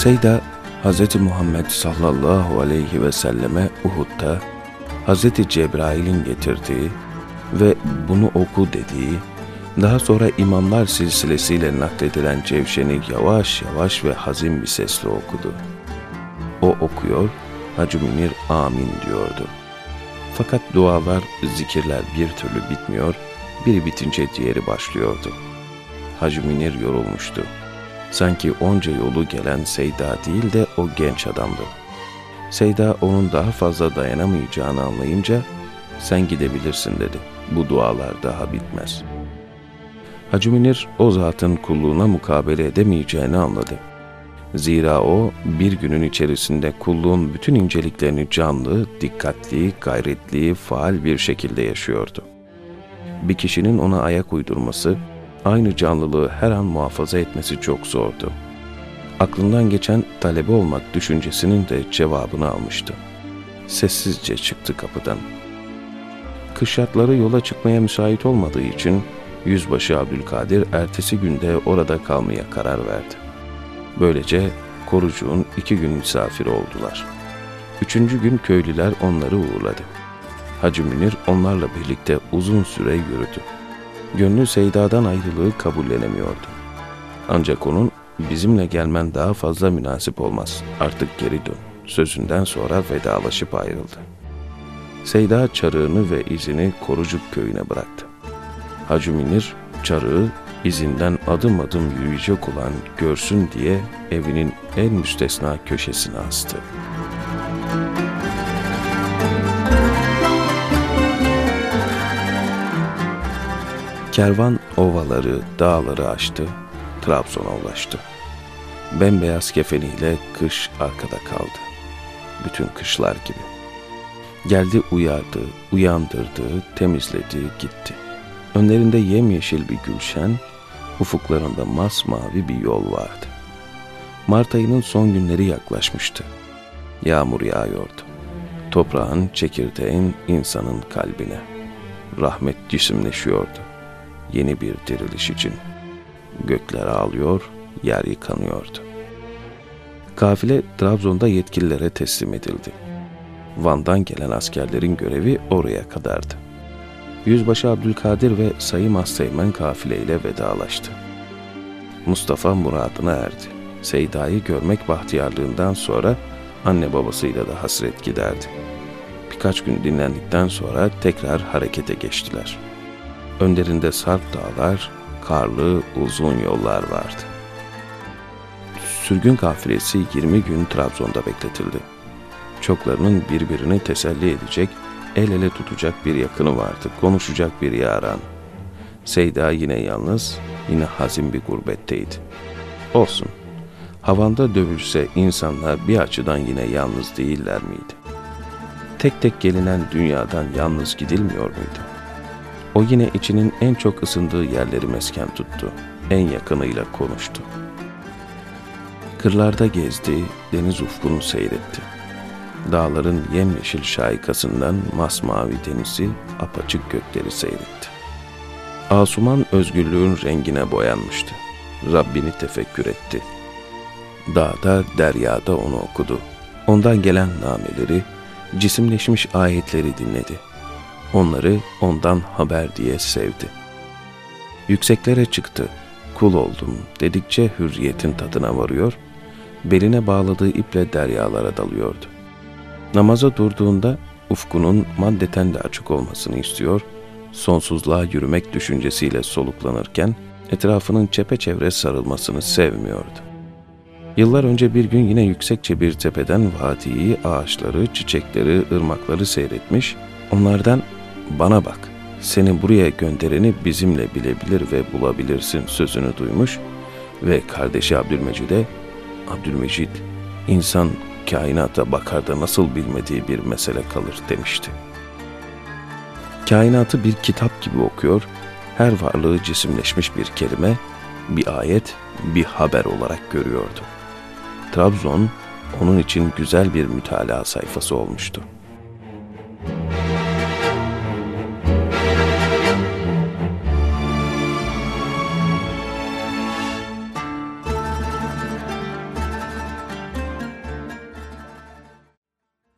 Seyda Hz. Muhammed sallallahu aleyhi ve selleme Uhud'da Hz. Cebrail'in getirdiği ve bunu oku dediği, daha sonra imamlar silsilesiyle nakledilen cevşeni yavaş yavaş ve hazin bir sesle okudu. O okuyor, Hacı Münir amin diyordu. Fakat dualar, zikirler bir türlü bitmiyor, biri bitince diğeri başlıyordu. Hacı Münir yorulmuştu. Sanki onca yolu gelen Seyda değil de o genç adamdı. Seyda onun daha fazla dayanamayacağını anlayınca sen gidebilirsin dedi. Bu dualar daha bitmez. Hacı Münir o zatın kulluğuna mukabele edemeyeceğini anladı. Zira o bir günün içerisinde kulluğun bütün inceliklerini canlı, dikkatli, gayretli, faal bir şekilde yaşıyordu. Bir kişinin ona ayak uydurması, aynı canlılığı her an muhafaza etmesi çok zordu. Aklından geçen talebe olmak düşüncesinin de cevabını almıştı. Sessizce çıktı kapıdan. Kış şartları yola çıkmaya müsait olmadığı için Yüzbaşı Abdülkadir ertesi günde orada kalmaya karar verdi. Böylece korucuğun iki gün misafiri oldular. Üçüncü gün köylüler onları uğurladı. Hacı Münir onlarla birlikte uzun süre yürüdü. Gönlü Seyda'dan ayrılığı kabullenemiyordu. Ancak onun bizimle gelmen daha fazla münasip olmaz, artık geri dön sözünden sonra vedalaşıp ayrıldı. Seyda çarığını ve izini Korucuk köyüne bıraktı. Hacı Münir çarığı izinden adım adım yürüyecek olan görsün diye evinin en müstesna köşesine astı. Kervan ovaları, dağları aştı, Trabzon'a ulaştı. Bembeyaz kefeniyle kış arkada kaldı. Bütün kışlar gibi. Geldi uyardı, uyandırdı, temizledi, gitti. Önlerinde yemyeşil bir gülşen, ufuklarında masmavi bir yol vardı. Mart ayının son günleri yaklaşmıştı. Yağmur yağıyordu. Toprağın, çekirdeğin, insanın kalbine. Rahmet cisimleşiyordu. Yeni bir diriliş için. Gökler ağlıyor, yer yıkanıyordu. Kafile Trabzon'da yetkililere teslim edildi. Van'dan gelen askerlerin görevi oraya kadardı. Yüzbaşı Abdülkadir ve Sayı Masteğmen kafileyle vedalaştı. Mustafa muradına erdi. Seyda'yı görmek bahtiyarlığından sonra anne babasıyla da hasret giderdi. Birkaç gün dinlendikten sonra tekrar harekete geçtiler. Önlerinde sarp dağlar, karlı uzun yollar vardı. Sürgün kafilesi 20 gün Trabzon'da bekletildi. Çoklarının birbirini teselli edecek el ele tutacak bir yakını vardı, konuşacak bir yaran. Seyda yine yalnız, yine hazin bir gurbetteydi. Olsun, havanda dövülse insanlar bir açıdan yine yalnız değiller miydi? Tek tek gelinen dünyadan yalnız gidilmiyor muydu? O yine içinin en çok ısındığı yerleri mesken tuttu, en yakınıyla konuştu. Kırlarda gezdi, deniz ufkunu seyretti dağların yemyeşil şaikasından masmavi denizi, apaçık gökleri seyretti. Asuman özgürlüğün rengine boyanmıştı. Rabbini tefekkür etti. Dağda, deryada onu okudu. Ondan gelen nameleri, cisimleşmiş ayetleri dinledi. Onları ondan haber diye sevdi. Yükseklere çıktı. Kul oldum dedikçe hürriyetin tadına varıyor, beline bağladığı iple deryalara dalıyordu. Namaza durduğunda ufkunun maddeten de açık olmasını istiyor, sonsuzluğa yürümek düşüncesiyle soluklanırken etrafının çepeçevre sarılmasını sevmiyordu. Yıllar önce bir gün yine yüksekçe bir tepeden vadiyi, ağaçları, çiçekleri, ırmakları seyretmiş, onlardan bana bak, seni buraya göndereni bizimle bilebilir ve bulabilirsin sözünü duymuş ve kardeşi Abdülmecid'e, Abdülmecid, insan kainata bakar da nasıl bilmediği bir mesele kalır demişti. Kainatı bir kitap gibi okuyor, her varlığı cisimleşmiş bir kelime, bir ayet, bir haber olarak görüyordu. Trabzon onun için güzel bir mütalaa sayfası olmuştu.''